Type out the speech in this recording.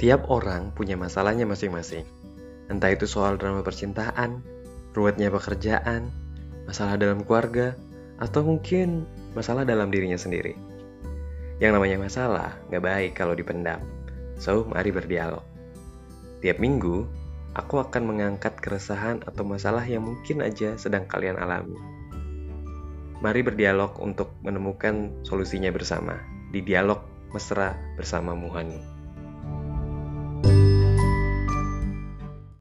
Tiap orang punya masalahnya masing-masing. Entah itu soal drama percintaan, ruwetnya pekerjaan, masalah dalam keluarga, atau mungkin masalah dalam dirinya sendiri. Yang namanya masalah nggak baik kalau dipendam. So, mari berdialog. Tiap minggu, aku akan mengangkat keresahan atau masalah yang mungkin aja sedang kalian alami. Mari berdialog untuk menemukan solusinya bersama di dialog mesra bersama Muhani.